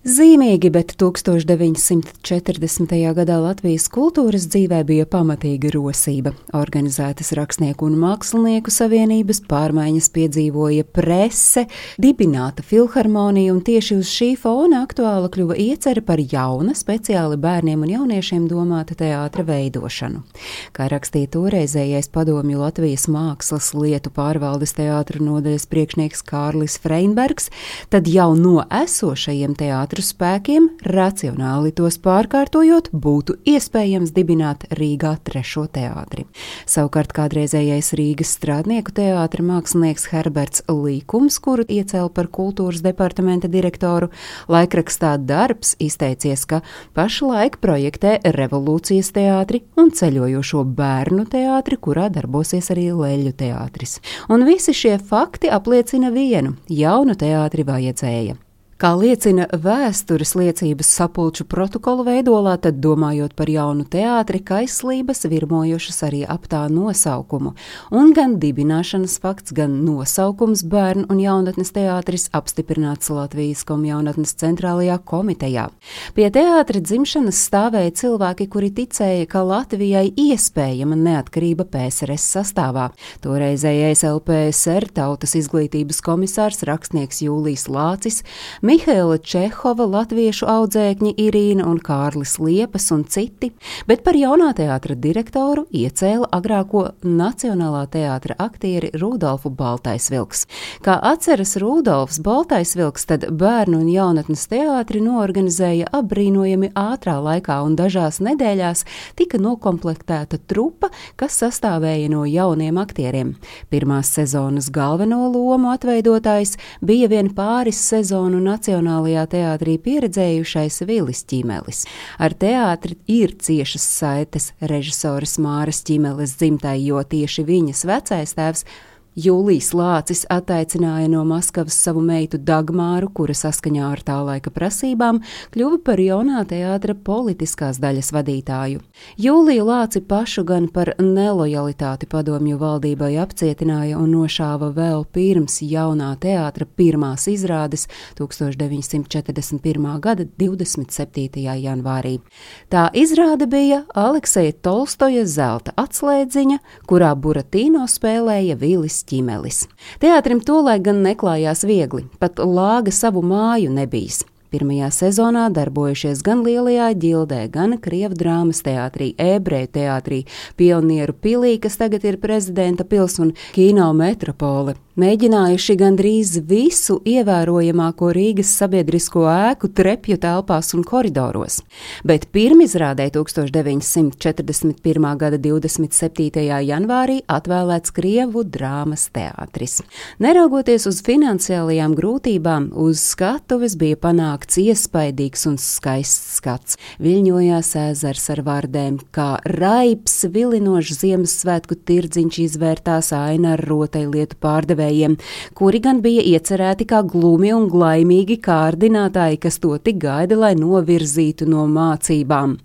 Zīmīgi, bet 1940. gadā Latvijas kultūras dzīvē bija pamatīga rosība. Organizētas rakstnieku un mākslinieku savienības pārmaiņas piedzīvoja prese, dibināta filharmonija, un tieši uz šī fona aktuāla kļuva iecerē par jauna, speciāli bērniem un jauniešiem domāta teātra veidošanu. Kā rakstīja toreizējais padomju Latvijas mākslas lietu pārvaldes teātra nodaļas priekšnieks Kārlis Freinbergs, tad jau no esošajiem teātriem teātru spēkiem, racionāli tos pārkārtojot, būtu iespējams dibināt Rīgā trešo teātri. Savukārt kādreizējais Rīgas strādnieku teātra mākslinieks Herberts Līkums, kuru iecēla par kultūras departamenta direktoru, laikrakstā darbs izteicies, ka pašlaik projektē revolūcijas teātri un ceļojošo bērnu teātri, kurā darbosies arī Leļu teātris. Un visi šie fakti apliecina vienu - jaunu teātri vajadzēja. Kā liecina vēstures liecības sapulču protokolu veidolā, tad domājot par jaunu teātri, kaislības virmojušas arī ap tā nosaukumu, un gan dibināšanas fakts, gan nosaukums bērnu un jaunatnes teātris apstiprināts Latvijas komjaunatnes centrālajā komitejā. Pie teātra dzimšanas stāvēja cilvēki, kuri ticēja, ka Latvijai iespējama neatkarība PSRS sastāvā. Toreizējais LPSR tautas izglītības komisārs rakstnieks Jūlijs Lācis Mihaila Čehova, latviešu audzēkņi Irīna un Kārlis Liepas un citi, bet par jaunā teātra direktoru iecēla agrāko Nacionālā teātra aktieri Rudolfu Baltaisvilks. Kā atceras Rudolfs Baltaisvilks, tad bērnu un jaunatnes teātri noorganizēja apbrīnojami ātrā laikā un dažās nedēļās tika nokomplektēta trupa, kas sastāvēja no jauniem aktieriem. Pirmās sezonas galveno lomu atveidotājs bija vien pāris sezonu Nacionālajā teātrī pieredzējušais Vilis Ķīmelis. Ar teātri ir ciešas saites režisoras Māras Ķīmeles dzimtai, jo tieši viņas vecais tēvs Jūlijas Lācis attaicināja no Maskavas savu meitu Dagmāru, kura saskaņā ar tā laika prasībām kļuva par jaunā teātra politiskās daļas vadītāju. Jūliju Lāci pašu gan par nelojalitāti padomju valdībai apcietināja un nošāva vēl pirms jaunā teātra pirmās izrādes 1941. gada 27. janvārī. Tā izrāde bija Alekseja Tolstoja zelta atslēdziņa, kurā Buratīno spēlēja Vilis ķimelis. Teātrim tolaik gan neklājās viegli, pat lāga savu māju nebijis. Pirmajā sezonā darbojušies gan Lielajā ģildē, gan Krievu drāmas teātrī, ebreju teātrī, pionieru pilī, kas tagad ir prezidenta pils un kino metropole mēģinājuši gandrīz visu ievērojamāko Rīgas sabiedrisko ēku trepju telpās un koridoros, bet pirmizrādē 1941. gada 27. janvārī atvēlēts Krievu drāmas teātris. Neraugoties uz finansiālajām grūtībām, uz skatuves bija panākts iespaidīgs un skaists skats. Viļņojās ezers ar vārdēm, kā raips, vilinošs Ziemassvētku tirdziņš izvērtās aina ar rotaļlietu pārdevēju pārējiem, kuri gan bija iecerēti kā glumi un glaimīgi kārdinātāji, kas to tik gaida, lai novirzītu no mācībām.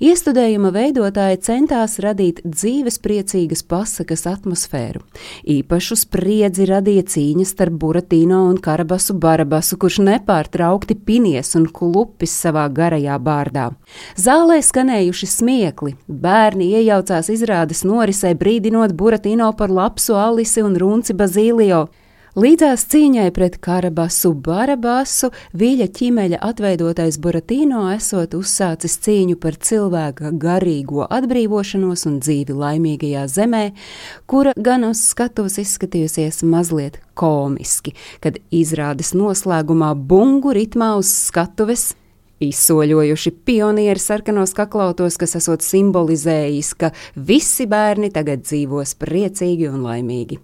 Iestudējuma veidotāji centās radīt dzīves priecīgas pasakas atmosfēru. Īpašu spriedzi radīja cīņas starp Buratīno un Karabasu Barabasu, kurš nepārtraukti pinies un klupis savā garajā bārdā. Zālē skanējuši smiekli, bērni iejaucās izrādes norisē, brīdinot Buratīno par lapsu Alisi un Runci Bazīliju. Līdzās cīņai pret Karabasu Barabasu Viļa ķimeļa atveidotais Buratīno esot uzsācis cīņu par cilvēka garīgo atbrīvošanos un dzīvi laimīgajā zemē, kura gan uz skatuves izskatījusies mazliet komiski, kad izrādes noslēgumā bungu ritmā uz skatuves izsoļojuši pionieri sarkanos kaklautos, kas esot simbolizējis, ka visi bērni tagad dzīvos priecīgi un laimīgi.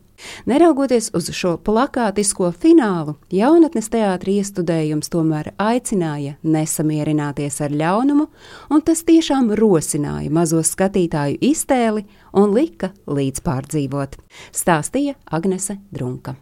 Neraugoties uz šo plakātisko finālu, jaunatnes teātris iestudējums tomēr aicināja nesamierināties ar ļaunumu, un tas tiešām rosināja mazo skatītāju iztēli un lika līdz pārdzīvot, stāstīja Agnese Drunka.